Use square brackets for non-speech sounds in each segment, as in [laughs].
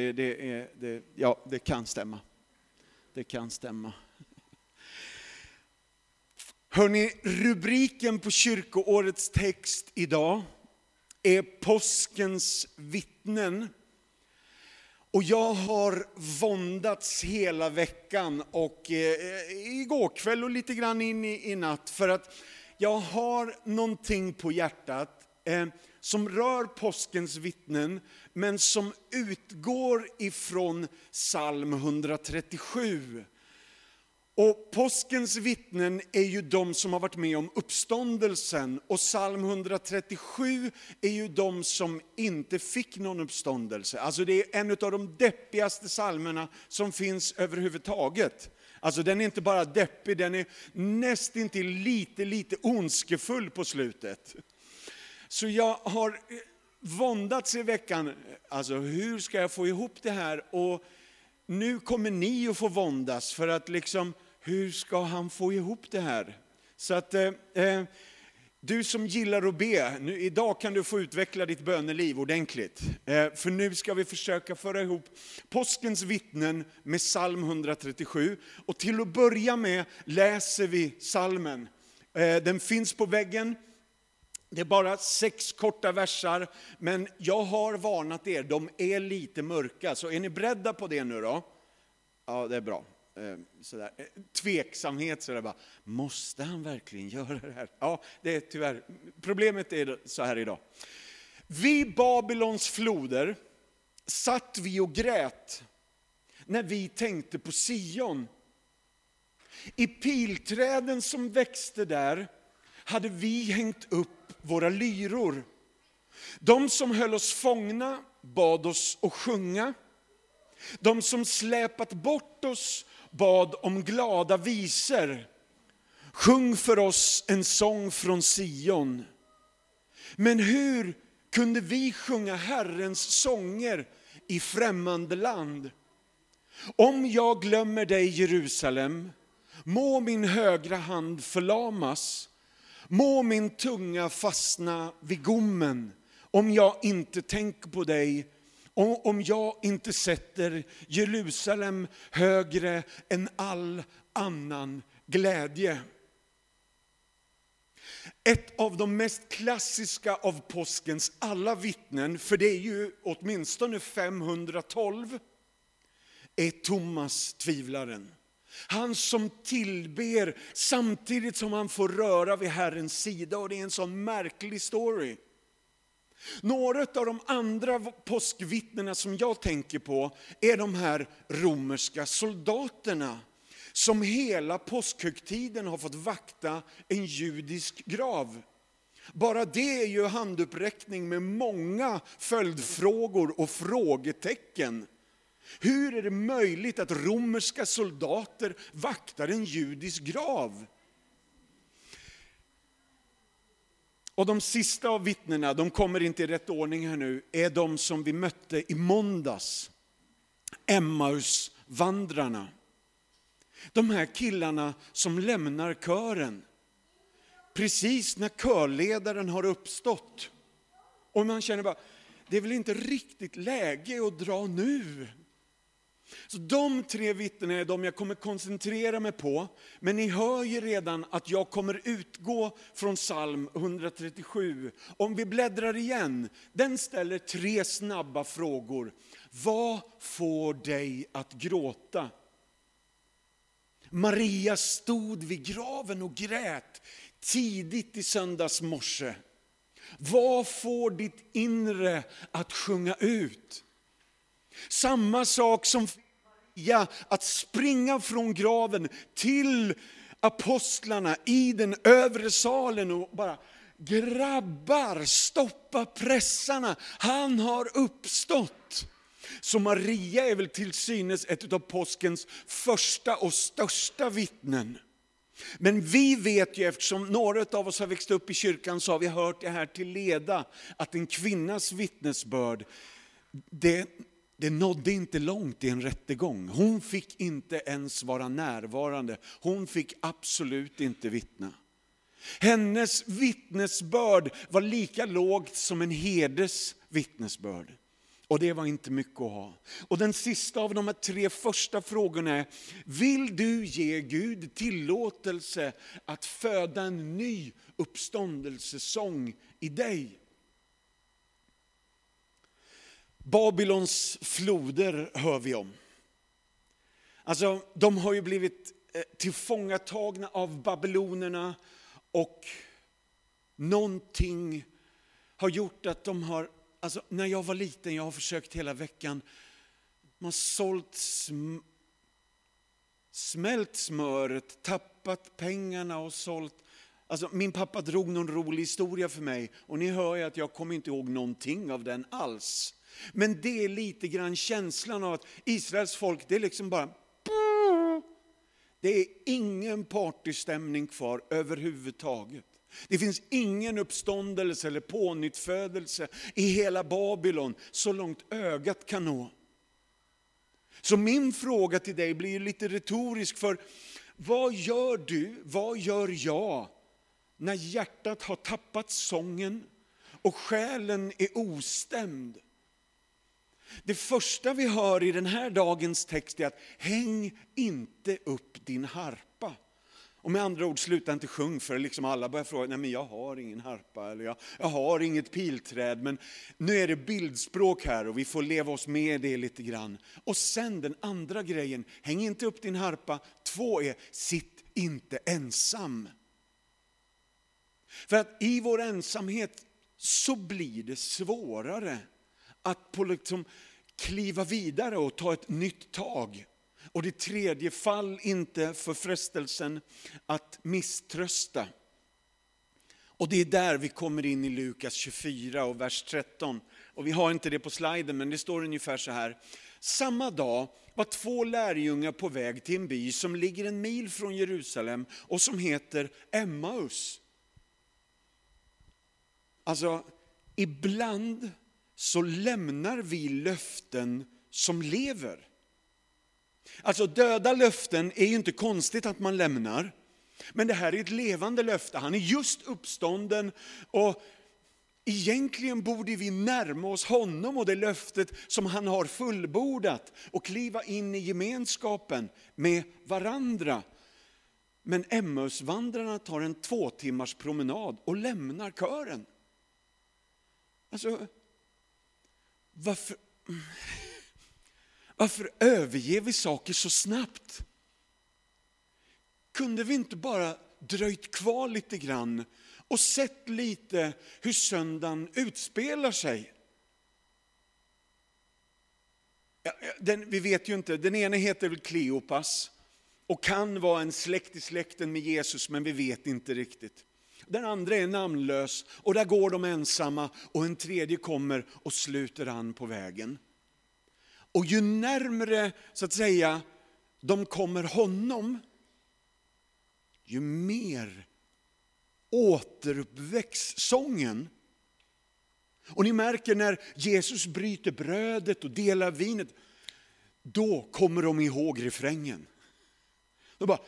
Det, det, är, det, ja, det kan stämma. Det kan stämma. Hörrni, rubriken på kyrkoårets text idag är påskens vittnen. Och jag har våndats hela veckan och eh, igår kväll och lite grann in i, i natt för att jag har någonting på hjärtat eh, som rör påskens vittnen men som utgår ifrån psalm 137. Och påskens vittnen är ju de som har varit med om uppståndelsen och psalm 137 är ju de som inte fick någon uppståndelse. Alltså det är en av de deppigaste psalmerna som finns överhuvudtaget. Alltså den är inte bara deppig, den är nästintill lite, lite ondskefull på slutet. Så jag har eh, våndats i veckan, alltså hur ska jag få ihop det här? Och nu kommer ni att få våndas för att liksom, hur ska han få ihop det här? Så att eh, eh du som gillar att be, nu, idag kan du få utveckla ditt böneliv ordentligt. Eh, för nu ska vi försöka föra ihop påskens vittnen med psalm 137. Och till att börja med läser vi psalmen. Eh, den finns på väggen, det är bara sex korta versar, men jag har varnat er, de är lite mörka. Så är ni beredda på det nu då? Ja, det är bra. Eh, sådär. Eh, tveksamhet, sådär bara, måste han verkligen göra det här? Ja, det är tyvärr, problemet är så här idag. Vid Babylons floder satt vi och grät när vi tänkte på Sion. I pilträden som växte där hade vi hängt upp våra lyror. De som höll oss fångna bad oss att sjunga. De som släpat bort oss bad om glada visor. Sjung för oss en sång från Sion. Men hur kunde vi sjunga Herrens sånger i främmande land? Om jag glömmer dig Jerusalem, må min högra hand förlamas. Må min tunga fastna vid gommen om jag inte tänker på dig, och om jag inte sätter Jerusalem högre än all annan glädje. Ett av de mest klassiska av påskens alla vittnen, för det är ju åtminstone 512, är Thomas tvivlaren. Han som tillber samtidigt som han får röra vid Herrens sida och det är en sån märklig story. Några av de andra påskvittnena som jag tänker på är de här romerska soldaterna som hela påskhögtiden har fått vakta en judisk grav. Bara det är ju handuppräckning med många följdfrågor och frågetecken. Hur är det möjligt att romerska soldater vaktar en judisk grav? Och de sista av vittnena, de kommer inte i rätt ordning här nu, är de som vi mötte i måndags. Emmausvandrarna. De här killarna som lämnar kören. Precis när körledaren har uppstått. Och man känner bara, det är väl inte riktigt läge att dra nu. Så de tre vittnena är de jag kommer koncentrera mig på. Men ni hör ju redan att jag kommer utgå från psalm 137. Om vi bläddrar igen, den ställer tre snabba frågor. Vad får dig att gråta? Maria stod vid graven och grät tidigt i söndags morse. Vad får ditt inre att sjunga ut? Samma sak som Maria att springa från graven till apostlarna i den övre salen och bara grabbar, stoppa pressarna, han har uppstått. Så Maria är väl till synes ett av påskens första och största vittnen. Men vi vet ju, eftersom några av oss har växt upp i kyrkan, så har vi hört det här till leda, att en kvinnas vittnesbörd, det det nådde inte långt i en rättegång. Hon fick inte ens vara närvarande. Hon fick absolut inte vittna. Hennes vittnesbörd var lika lågt som en herdes vittnesbörd. Och det var inte mycket att ha. Och den sista av de här tre första frågorna är, vill du ge Gud tillåtelse att föda en ny uppståndelsesång i dig? Babylons floder hör vi om. Alltså, de har ju blivit eh, tillfångatagna av babylonerna och någonting har gjort att de har, alltså när jag var liten, jag har försökt hela veckan, man har sålt sm smält smöret, tappat pengarna och sålt. Alltså min pappa drog någon rolig historia för mig och ni hör ju att jag kommer inte ihåg någonting av den alls. Men det är lite grann känslan av att Israels folk, det är liksom bara det är ingen partystämning kvar överhuvudtaget. Det finns ingen uppståndelse eller pånyttfödelse i hela Babylon så långt ögat kan nå. Så min fråga till dig blir lite retorisk för vad gör du, vad gör jag när hjärtat har tappat sången och själen är ostämd? Det första vi hör i den här dagens text är att häng inte upp din harpa. Och med andra ord, sluta inte sjung för liksom alla börjar fråga, nej men jag har ingen harpa eller jag, jag har inget pilträd. Men nu är det bildspråk här och vi får leva oss med det lite grann. Och sen den andra grejen, häng inte upp din harpa. Två är, sitt inte ensam. För att i vår ensamhet så blir det svårare att på liksom kliva vidare och ta ett nytt tag. Och det tredje, fall inte för frestelsen att misströsta. Och det är där vi kommer in i Lukas 24 och vers 13. Och vi har inte det på sliden, men det står ungefär så här. Samma dag var två lärjungar på väg till en by som ligger en mil från Jerusalem och som heter Emmaus. Alltså, ibland så lämnar vi löften som lever. Alltså döda löften är ju inte konstigt att man lämnar. Men det här är ett levande löfte. Han är just uppstånden och egentligen borde vi närma oss honom och det löftet som han har fullbordat och kliva in i gemenskapen med varandra. Men Emmausvandrarna tar en två timmars promenad och lämnar kören. Alltså, varför, varför överger vi saker så snabbt? Kunde vi inte bara dröjt kvar lite grann och sett lite hur söndagen utspelar sig? Den, vi vet ju inte, den ene heter väl Kleopas och kan vara en släkt i släkten med Jesus, men vi vet inte riktigt. Den andra är namnlös och där går de ensamma och en tredje kommer och sluter an på vägen. Och ju närmre, så att säga, de kommer honom, ju mer återuppväcks sången. Och ni märker när Jesus bryter brödet och delar vinet, då kommer de ihåg refrängen. De bara,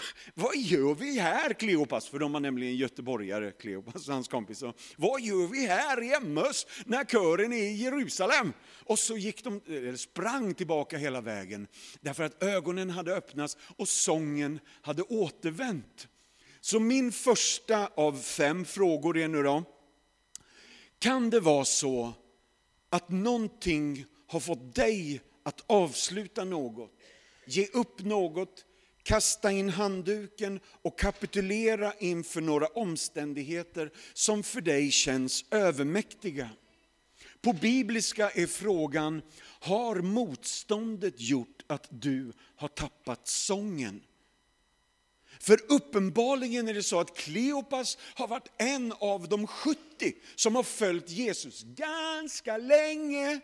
[laughs] vad gör vi här Kleopas? För de var nämligen göteborgare, Kleopas och hans kompis. Vad gör vi här i Emmaus när kören är i Jerusalem? Och så gick de, eller sprang tillbaka hela vägen. Därför att ögonen hade öppnats och sången hade återvänt. Så min första av fem frågor är nu då, kan det vara så att någonting har fått dig att avsluta något, ge upp något, kasta in handduken och kapitulera inför några omständigheter som för dig känns övermäktiga. På bibliska är frågan, har motståndet gjort att du har tappat sången? För uppenbarligen är det så att Kleopas har varit en av de 70 som har följt Jesus ganska länge.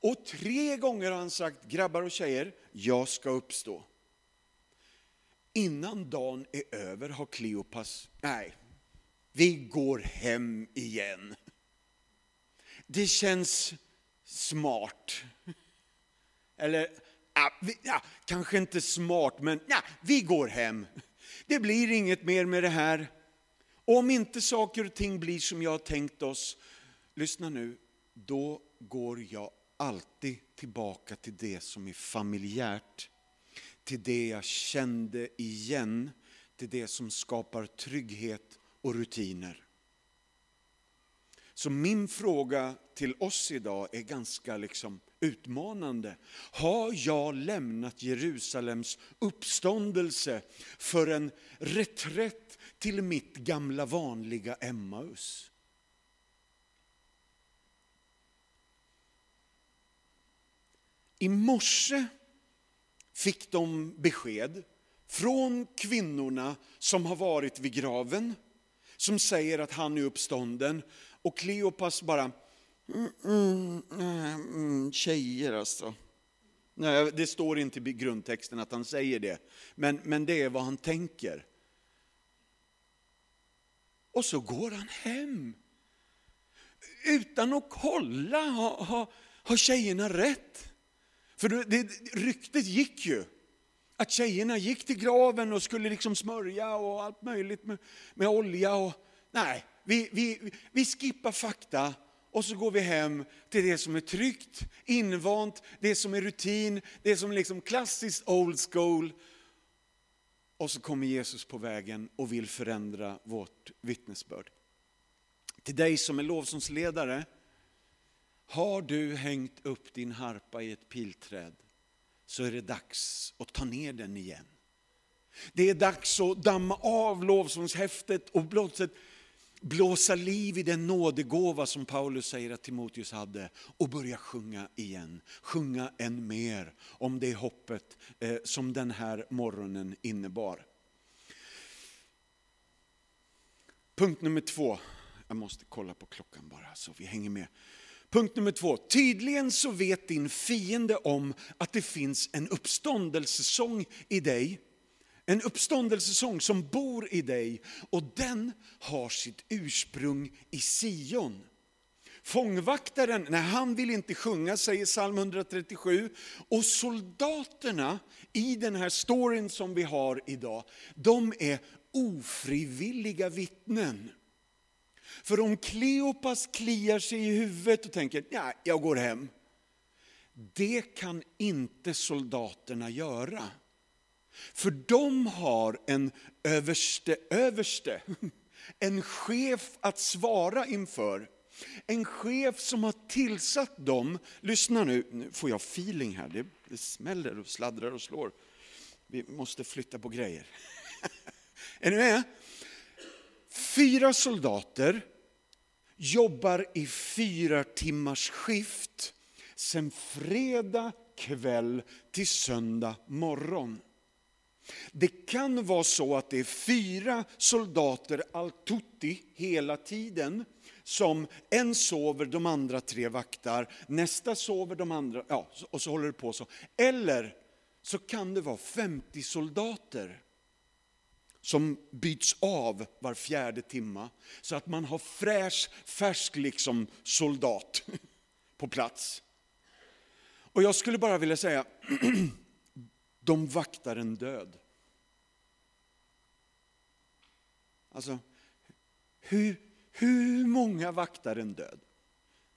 Och tre gånger har han sagt, grabbar och tjejer, jag ska uppstå. Innan dagen är över har Kleopas, nej, vi går hem igen. Det känns smart. Eller, ja, vi, ja, kanske inte smart, men ja, vi går hem. Det blir inget mer med det här. Och om inte saker och ting blir som jag har tänkt oss, lyssna nu, då går jag alltid tillbaka till det som är familjärt, till det jag kände igen, till det som skapar trygghet och rutiner. Så min fråga till oss idag är ganska liksom utmanande. Har jag lämnat Jerusalems uppståndelse för en reträtt till mitt gamla vanliga Emmaus? I morse fick de besked från kvinnorna som har varit vid graven, som säger att han är uppstånden. Och Kleopas bara, mm, mm, mm, tjejer alltså. Nej, det står inte i grundtexten att han säger det, men, men det är vad han tänker. Och så går han hem. Utan att kolla, har, ha, har tjejerna rätt? För det, ryktet gick ju att tjejerna gick till graven och skulle liksom smörja och allt möjligt med, med olja. Och, nej, vi, vi, vi skippar fakta och så går vi hem till det som är tryggt, invant, det som är rutin, det som är liksom klassiskt old school. Och så kommer Jesus på vägen och vill förändra vårt vittnesbörd. Till dig som är lovsångsledare, har du hängt upp din harpa i ett pilträd så är det dags att ta ner den igen. Det är dags att damma av lovsångshäftet och blåset, blåsa liv i den nådegåva som Paulus säger att Timoteus hade och börja sjunga igen. Sjunga än mer om det hoppet eh, som den här morgonen innebar. Punkt nummer två. Jag måste kolla på klockan bara så vi hänger med. Punkt nummer två. Tydligen så vet din fiende om att det finns en uppståndelsesång i dig. En uppståndelsesång som bor i dig och den har sitt ursprung i Sion. Fångvaktaren, nej, han vill inte sjunga, säger psalm 137. Och soldaterna i den här storyn som vi har idag, de är ofrivilliga vittnen. För om Kleopas kliar sig i huvudet och tänker, ja, jag går hem. Det kan inte soldaterna göra. För de har en överste överste, [laughs] en chef att svara inför. En chef som har tillsatt dem, lyssna nu, nu får jag feeling här, det, det smäller och sladdrar och slår. Vi måste flytta på grejer. [laughs] är ni med? Fyra soldater jobbar i fyra timmars skift sen fredag kväll till söndag morgon. Det kan vara så att det är fyra soldater al-Tutti hela tiden som en sover, de andra tre vaktar, nästa sover, de andra, ja, och så håller det på så. Eller så kan det vara 50 soldater som byts av var fjärde timma. Så att man har fräsch, färsk liksom soldat [laughs] på plats. Och jag skulle bara vilja säga, [clears throat] de vaktar en död. Alltså, hur, hur många vaktar en död?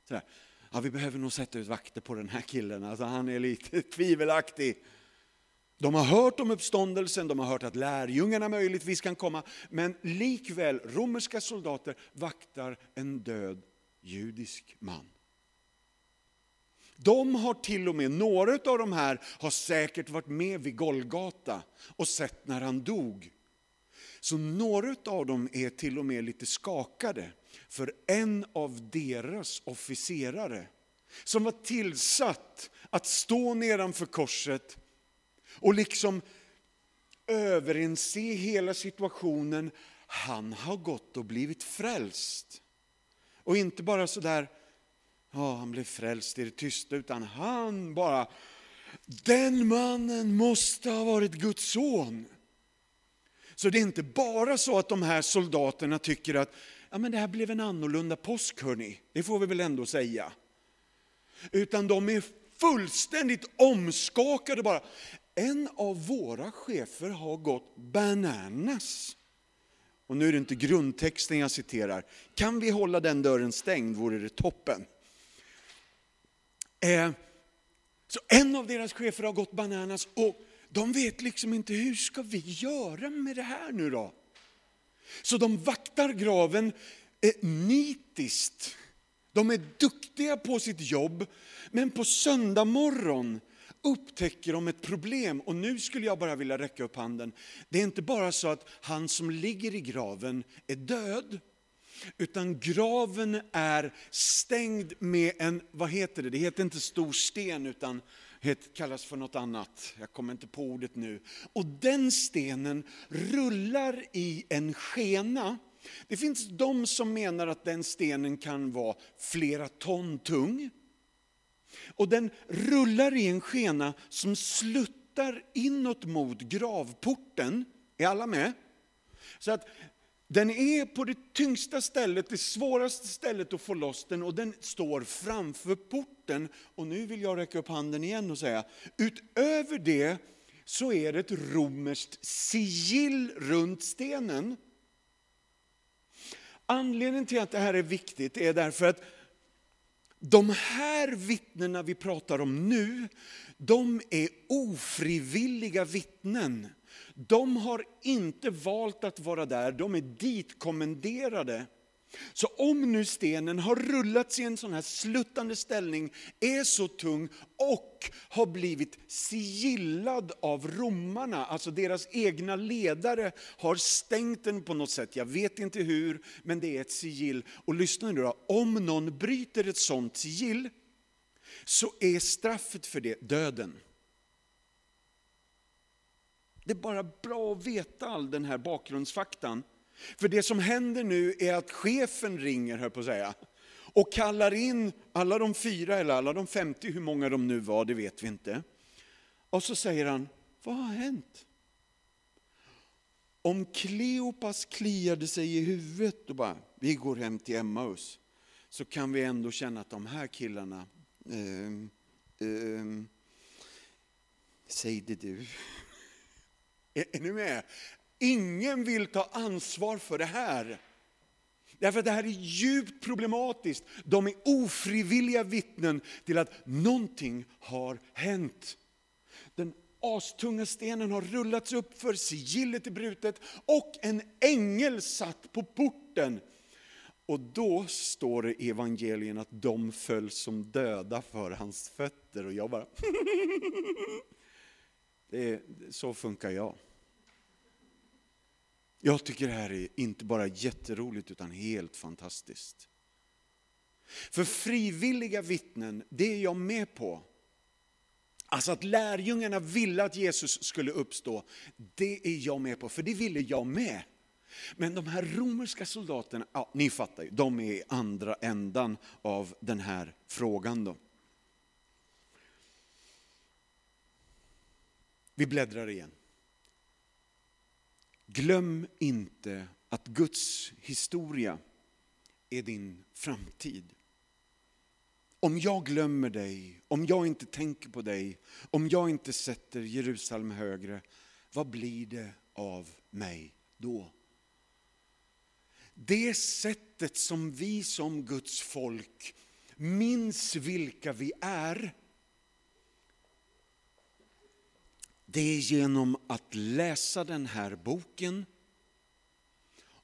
Sådär. Ja, vi behöver nog sätta ut vakter på den här killen, alltså, han är lite [laughs] tvivelaktig. De har hört om uppståndelsen, de har hört att lärjungarna möjligtvis kan komma, men likväl, romerska soldater vaktar en död judisk man. De har till och med, några av de här har säkert varit med vid Golgata och sett när han dog. Så några av dem är till och med lite skakade, för en av deras officerare, som var tillsatt att stå nedanför korset och liksom överinse hela situationen. Han har gått och blivit frälst. Och inte bara sådär, ja han blev frälst i det tysta, utan han bara, den mannen måste ha varit Guds son. Så det är inte bara så att de här soldaterna tycker att ja, men det här blev en annorlunda påsk, hörni. det får vi väl ändå säga. Utan de är fullständigt omskakade bara en av våra chefer har gått bananas. Och nu är det inte grundtexten jag citerar. Kan vi hålla den dörren stängd vore det toppen. Eh, så en av deras chefer har gått bananas och de vet liksom inte hur ska vi göra med det här nu då? Så de vaktar graven eh, nitiskt. De är duktiga på sitt jobb, men på söndag morgon upptäcker de ett problem. Och nu skulle jag bara vilja räcka upp handen. Det är inte bara så att han som ligger i graven är död, utan graven är stängd med en, vad heter det, det heter inte stor sten utan det kallas för något annat, jag kommer inte på ordet nu. Och den stenen rullar i en skena. Det finns de som menar att den stenen kan vara flera ton tung. Och den rullar i en skena som sluttar inåt mot gravporten. Är alla med? Så att den är på det tyngsta stället, det svåraste stället att få loss den och den står framför porten. Och nu vill jag räcka upp handen igen och säga, utöver det så är det ett romerskt sigill runt stenen. Anledningen till att det här är viktigt är därför att de här vittnena vi pratar om nu, de är ofrivilliga vittnen. De har inte valt att vara där, de är ditkommenderade. Så om nu stenen har rullats i en sån här sluttande ställning, är så tung och har blivit sigillad av romarna, alltså deras egna ledare har stängt den på något sätt. Jag vet inte hur, men det är ett sigill. Och lyssna nu då, om någon bryter ett sånt sigill så är straffet för det döden. Det är bara bra att veta all den här bakgrundsfaktan. För det som händer nu är att chefen ringer, hör på att säga, och kallar in alla de fyra eller alla de 50, hur många de nu var, det vet vi inte. Och så säger han, vad har hänt? Om Kleopas kliade sig i huvudet och bara, vi går hem till Emmaus, så kan vi ändå känna att de här killarna, eh, eh, säg det du. [laughs] Är, är ni med? Ingen vill ta ansvar för det här. Därför att det här är djupt problematiskt. De är ofrivilliga vittnen till att någonting har hänt. Den astunga stenen har rullats upp för sigillet är brutet och en ängel satt på porten. Och då står det i evangelien att de föll som döda för hans fötter och jag bara [laughs] det är, så funkar jag. Jag tycker det här är inte bara jätteroligt utan helt fantastiskt. För frivilliga vittnen, det är jag med på. Alltså att lärjungarna ville att Jesus skulle uppstå, det är jag med på, för det ville jag med. Men de här romerska soldaterna, ja, ni fattar ju, de är i andra ändan av den här frågan. Då. Vi bläddrar igen. Glöm inte att Guds historia är din framtid. Om jag glömmer dig, om jag inte tänker på dig, om jag inte sätter Jerusalem högre, vad blir det av mig då? Det sättet som vi som Guds folk minns vilka vi är, det är genom att läsa den här boken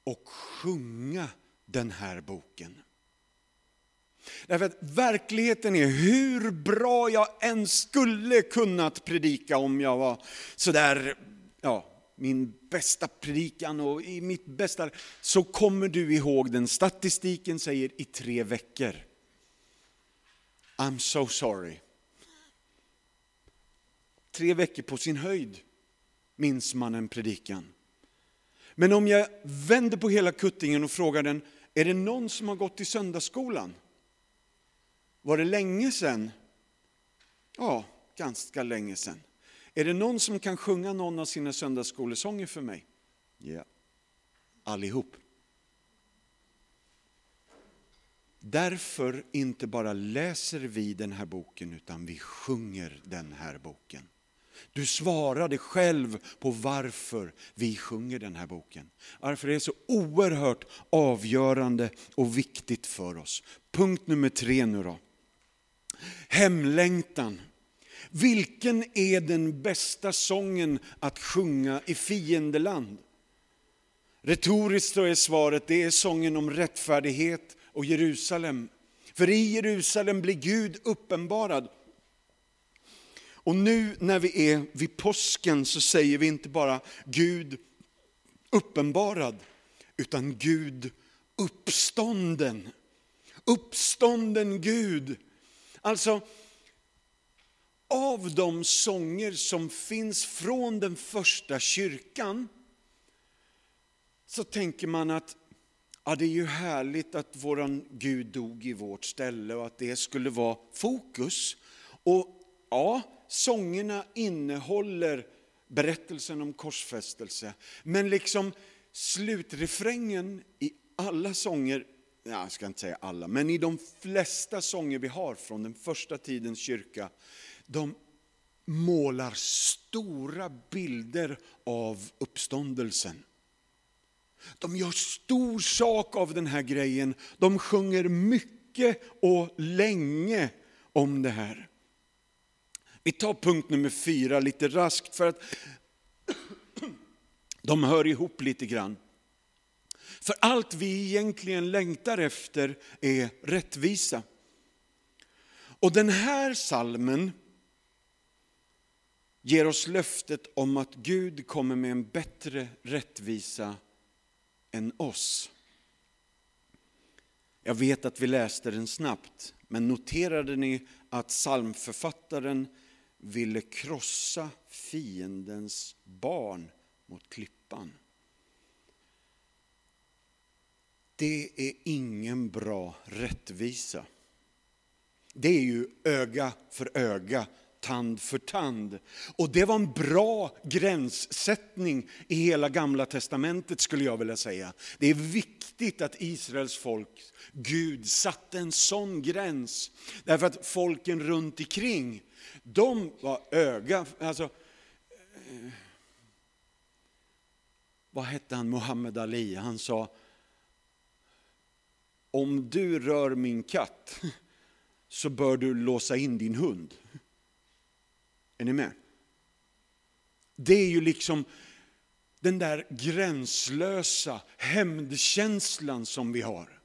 och sjunga den här boken. Därför att verkligheten är hur bra jag än skulle kunnat predika om jag var sådär, ja, min bästa predikan och i mitt bästa, så kommer du ihåg den. Statistiken säger i tre veckor. I'm so sorry. Tre veckor på sin höjd minns man en predikan. Men om jag vänder på hela kuttingen och frågar den, är det någon som har gått i söndagsskolan? Var det länge sedan? Ja, ganska länge sedan. Är det någon som kan sjunga någon av sina söndagsskolesånger för mig? Ja, allihop. Därför inte bara läser vi den här boken utan vi sjunger den här boken. Du svarade själv på varför vi sjunger den här boken. Varför det är så oerhört avgörande och viktigt för oss. Punkt nummer tre nu då. Hemlängtan. Vilken är den bästa sången att sjunga i fiendeland? Retoriskt så är svaret, det är sången om rättfärdighet och Jerusalem. För i Jerusalem blir Gud uppenbarad. Och nu när vi är vid påsken så säger vi inte bara Gud uppenbarad, utan Gud uppstånden. Uppstånden Gud. Alltså, av de sånger som finns från den första kyrkan så tänker man att ja, det är ju härligt att våran Gud dog i vårt ställe och att det skulle vara fokus. Och ja, sångerna innehåller berättelsen om korsfästelse. Men liksom slutrefrängen i alla sånger, jag ska inte säga alla, men i de flesta sånger vi har från den första tidens kyrka, de målar stora bilder av uppståndelsen. De gör stor sak av den här grejen. De sjunger mycket och länge om det här. Vi tar punkt nummer fyra lite raskt för att [clears throat] de hör ihop lite grann. För allt vi egentligen längtar efter är rättvisa. Och den här salmen ger oss löftet om att Gud kommer med en bättre rättvisa än oss. Jag vet att vi läste den snabbt, men noterade ni att psalmförfattaren ville krossa fiendens barn mot klippan? Det är ingen bra rättvisa. Det är ju öga för öga, tand för tand. Och det var en bra gränssättning i hela gamla testamentet skulle jag vilja säga. Det är viktigt att Israels folk, Gud satte en sån gräns. Därför att folken runt omkring, de var öga, alltså eh, vad hette han, Muhammad Ali, han sa om du rör min katt så bör du låsa in din hund. Är ni med? Det är ju liksom den där gränslösa hämndkänslan som vi har.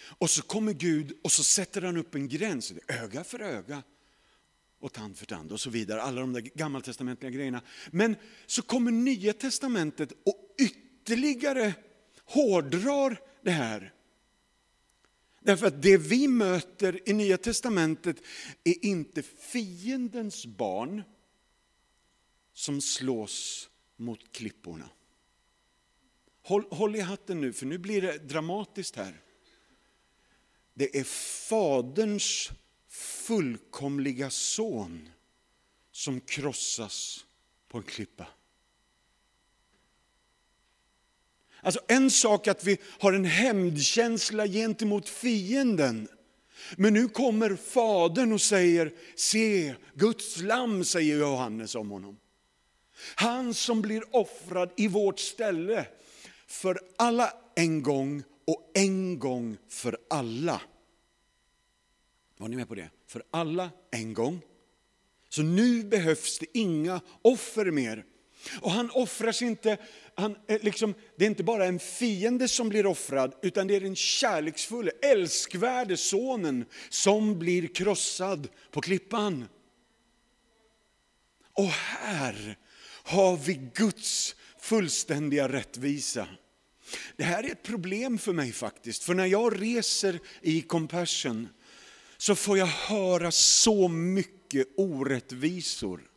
Och så kommer Gud och så sätter han upp en gräns, öga för öga och tand för tand och så vidare. Alla de där gammaltestamentliga grejerna. Men så kommer nya testamentet och ytterligare hårdrar det här. Därför att det vi möter i Nya Testamentet är inte fiendens barn som slås mot klipporna. Håll, håll i hatten nu, för nu blir det dramatiskt här. Det är Faderns fullkomliga son som krossas på en klippa. Alltså en sak att vi har en hämndkänsla gentemot fienden. Men nu kommer Fadern och säger, se Guds lamm, säger Johannes om honom. Han som blir offrad i vårt ställe för alla en gång och en gång för alla. Var ni med på det? För alla en gång. Så nu behövs det inga offer mer. Och han offras inte, han, eh, liksom, det är inte bara en fiende som blir offrad, utan det är den kärleksfulla, älskvärde sonen som blir krossad på klippan. Och här har vi Guds fullständiga rättvisa. Det här är ett problem för mig faktiskt, för när jag reser i Compassion så får jag höra så mycket orättvisor.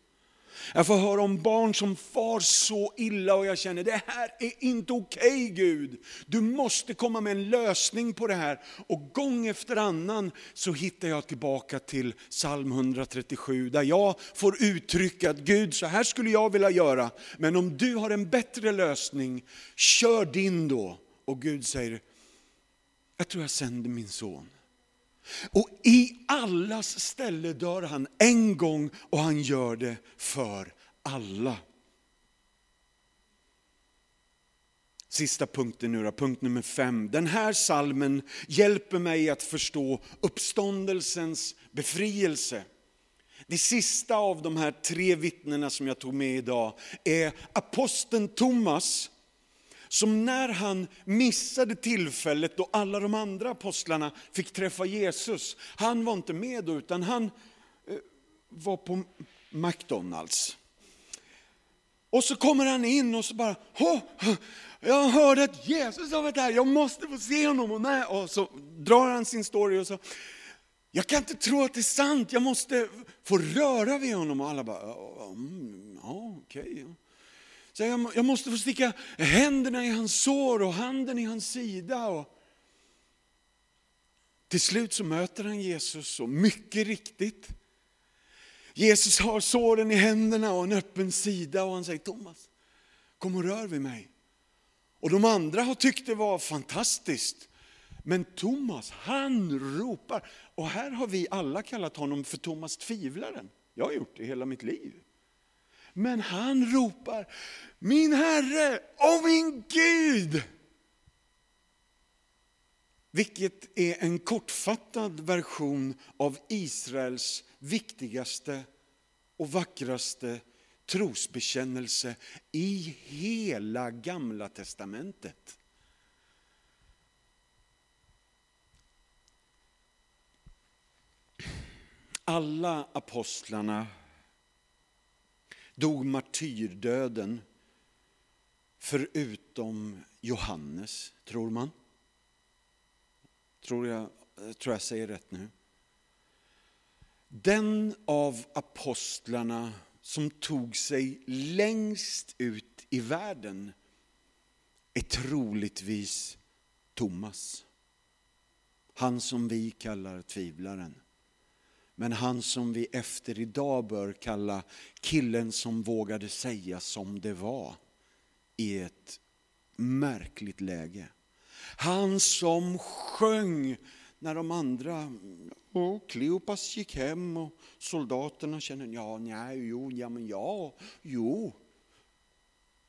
Jag får höra om barn som far så illa och jag känner det här är inte okej okay, Gud. Du måste komma med en lösning på det här. Och gång efter annan så hittar jag tillbaka till psalm 137 där jag får uttrycka att Gud så här skulle jag vilja göra. Men om du har en bättre lösning, kör din då. Och Gud säger, jag tror jag sänder min son. Och i allas ställe dör han en gång och han gör det för alla. Sista punkten nu då, punkt nummer fem. Den här salmen hjälper mig att förstå uppståndelsens befrielse. Det sista av de här tre vittnena som jag tog med idag är aposteln Thomas som när han missade tillfället då alla de andra apostlarna fick träffa Jesus, han var inte med då utan han eh, var på McDonalds. Och så kommer han in och så bara, jag hörde att Jesus har varit här, jag måste få se honom. Och, nej. och så drar han sin story och så, jag kan inte tro att det är sant, jag måste få röra vid honom. Och alla bara, ja mm, okej. Okay. Så jag, jag, måste få sticka händerna i hans sår och handen i hans sida. Och till slut så möter han Jesus och mycket riktigt, Jesus har såren i händerna och en öppen sida och han säger Thomas, kom och rör vid mig. Och de andra har tyckt det var fantastiskt. Men Thomas, han ropar. Och här har vi alla kallat honom för Thomas tvivlaren. Jag har gjort det hela mitt liv. Men han ropar, min Herre och min Gud! Vilket är en kortfattad version av Israels viktigaste och vackraste trosbekännelse i hela gamla testamentet. Alla apostlarna dog martyrdöden förutom Johannes, tror man. Tror jag, eh, tror jag säger rätt nu. Den av apostlarna som tog sig längst ut i världen är troligtvis Thomas. Han som vi kallar tvivlaren. Men han som vi efter idag bör kalla killen som vågade säga som det var i ett märkligt läge. Han som sjöng när de andra, och Kleopas gick hem och soldaterna kände, ja, nej, jo, ja, men ja, jo.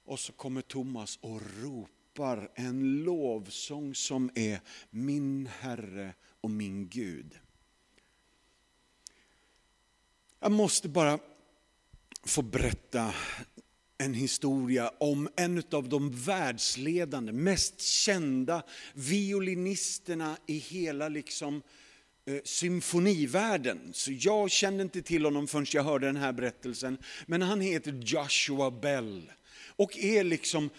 Och så kommer Thomas och ropar en lovsång som är min Herre och min Gud. Jag måste bara få berätta en historia om en av de världsledande, mest kända violinisterna i hela liksom, eh, symfonivärlden. Så jag kände inte till honom förrän jag hörde den här berättelsen. Men han heter Joshua Bell och är liksom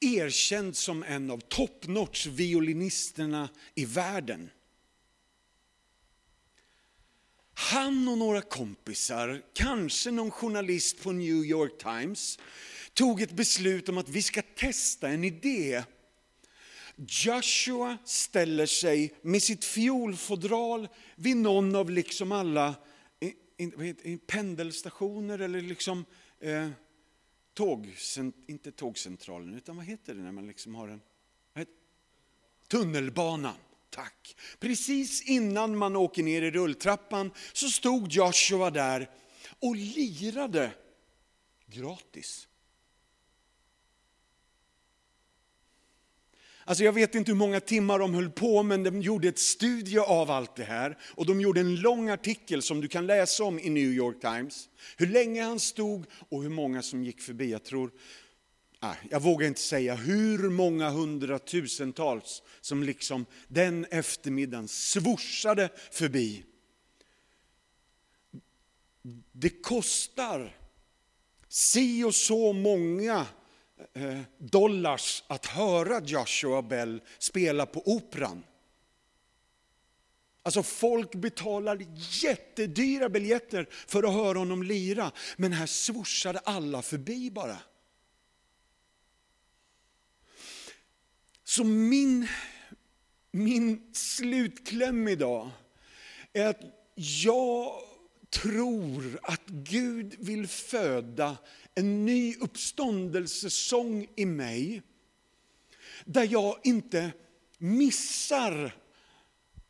erkänd som en av toppnotch violinisterna i världen. Han och några kompisar, kanske någon journalist på New York Times, tog ett beslut om att vi ska testa en idé. Joshua ställer sig med sitt fiolfodral vid någon av liksom alla pendelstationer eller liksom eh, tåg, inte tågcentralen, utan vad heter det när man liksom har en tunnelbanan. Tack. Precis innan man åker ner i rulltrappan så stod Joshua där och lirade gratis. Alltså jag vet inte hur många timmar de höll på, men de gjorde ett studie av allt det här. Och de gjorde en lång artikel som du kan läsa om i New York Times. Hur länge han stod och hur många som gick förbi. Jag tror Ah, jag vågar inte säga hur många hundratusentals som liksom den eftermiddagen svorsade förbi. Det kostar si och så många eh, dollars att höra Joshua Bell spela på operan. Alltså folk betalar jättedyra biljetter för att höra honom lira, men här svorsade alla förbi bara. Så min, min slutkläm idag är att jag tror att Gud vill föda en ny uppståndelsesång i mig. Där jag inte missar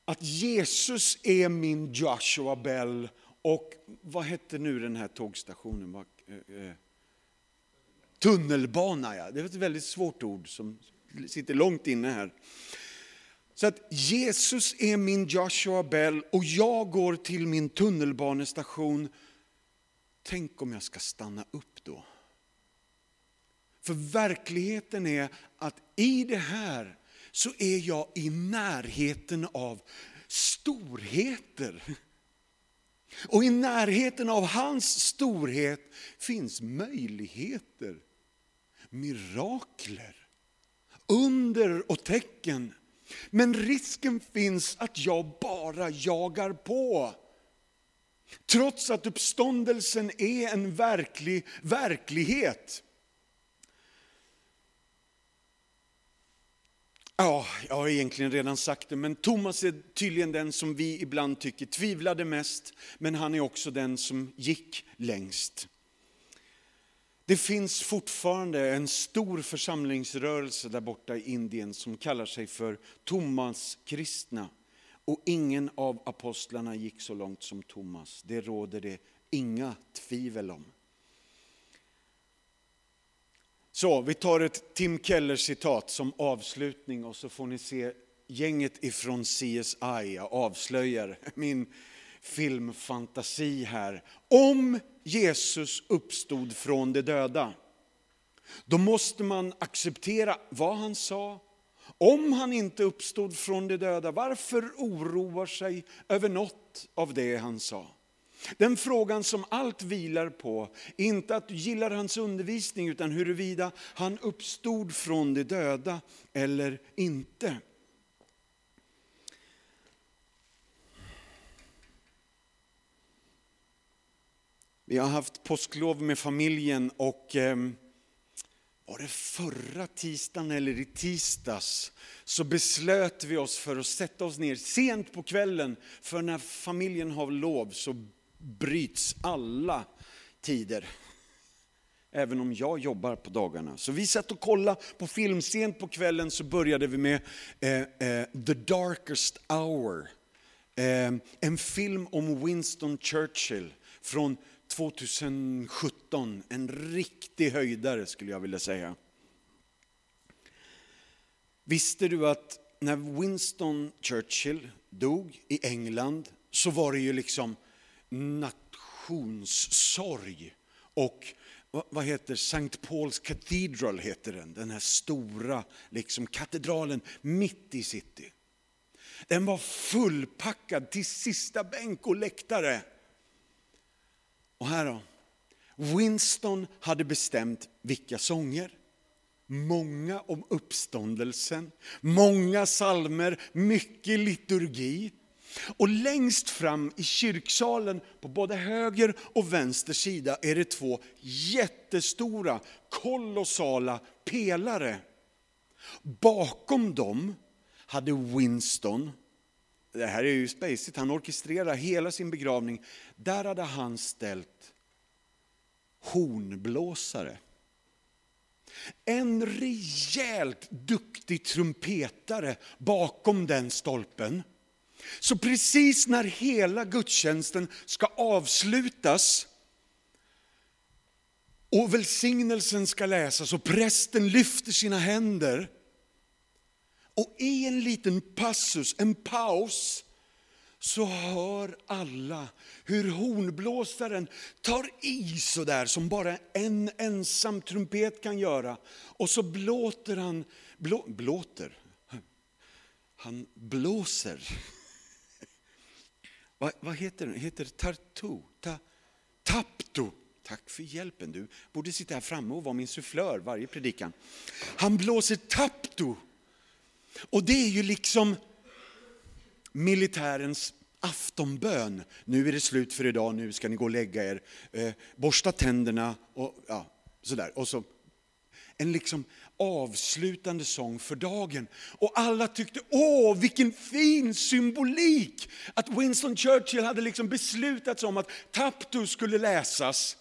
att Jesus är min Joshua Bell och vad hette nu den här tågstationen? Eh, eh, tunnelbana, ja. Det är ett väldigt svårt ord som sitter långt inne här. Så att Jesus är min Joshua Bell och jag går till min tunnelbanestation. Tänk om jag ska stanna upp då? För verkligheten är att i det här så är jag i närheten av storheter. Och i närheten av hans storhet finns möjligheter, mirakler, under och tecken. Men risken finns att jag bara jagar på. Trots att uppståndelsen är en verklig verklighet. Ja, jag har egentligen redan sagt det, men Thomas är tydligen den som vi ibland tycker tvivlade mest, men han är också den som gick längst. Det finns fortfarande en stor församlingsrörelse där borta i Indien som kallar sig för Thomas kristna. Och ingen av apostlarna gick så långt som Thomas. Det råder det inga tvivel om. Så vi tar ett Tim Keller-citat som avslutning och så får ni se gänget ifrån CSI. Jag avslöjar min filmfantasi här. Om Jesus uppstod från de döda, då måste man acceptera vad han sa. Om han inte uppstod från de döda, varför oroar sig över något av det han sa? Den frågan som allt vilar på, inte att du gillar hans undervisning, utan huruvida han uppstod från de döda eller inte. Vi har haft påsklov med familjen och ehm, var det förra tisdagen eller i tisdags så beslöt vi oss för att sätta oss ner sent på kvällen. För när familjen har lov så bryts alla tider. Även om jag jobbar på dagarna. Så vi satt och kollade på film. Sent på kvällen så började vi med eh, eh, The Darkest Hour. Eh, en film om Winston Churchill från 2017. En riktig höjdare skulle jag vilja säga. Visste du att när Winston Churchill dog i England så var det ju liksom nationssorg. Och vad heter St. Paul's Cathedral heter den, den här stora liksom, katedralen mitt i city. Den var fullpackad till sista bänk och läktare. Och här då, Winston hade bestämt vilka sånger. Många om uppståndelsen, många salmer, mycket liturgi. Och längst fram i kyrksalen på både höger och vänster sida är det två jättestora, kolossala pelare. Bakom dem hade Winston, det här är ju spacet, han orkestrerar hela sin begravning. Där hade han ställt hornblåsare. En rejält duktig trumpetare bakom den stolpen. Så precis när hela gudstjänsten ska avslutas och välsignelsen ska läsas och prästen lyfter sina händer. Och i en liten passus, en paus, så hör alla hur hornblåsaren tar i så där som bara en ensam trumpet kan göra. Och så blåter han, blå, blåter, han blåser [laughs] vad, vad heter den? Heter tartu? Ta, tapto. Tack för hjälpen du. Borde sitta här framme och vara min sufflör varje predikan. Han blåser tapto. Och det är ju liksom militärens aftonbön. Nu är det slut för idag, nu ska ni gå och lägga er. Eh, borsta tänderna och ja, sådär. Och så en liksom avslutande sång för dagen. Och alla tyckte, åh vilken fin symbolik! Att Winston Churchill hade liksom beslutat sig om att Taptu skulle läsas.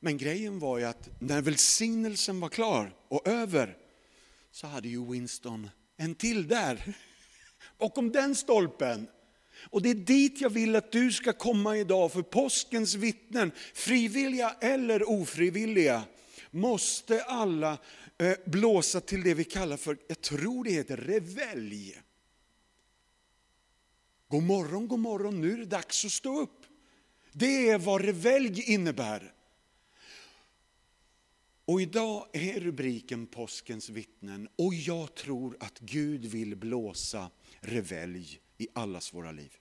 Men grejen var ju att när välsignelsen var klar och över så hade ju Winston en till där, bakom den stolpen. Och det är dit jag vill att du ska komma idag, för påskens vittnen, frivilliga eller ofrivilliga, måste alla eh, blåsa till det vi kallar för, jag tror det heter revelj. God morgon, god morgon, nu är det dags att stå upp. Det är vad revelj innebär. Och idag är rubriken Påskens vittnen och jag tror att Gud vill blåsa revelj i allas våra liv.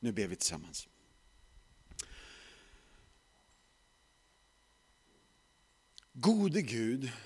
Nu ber vi tillsammans. Gode Gud,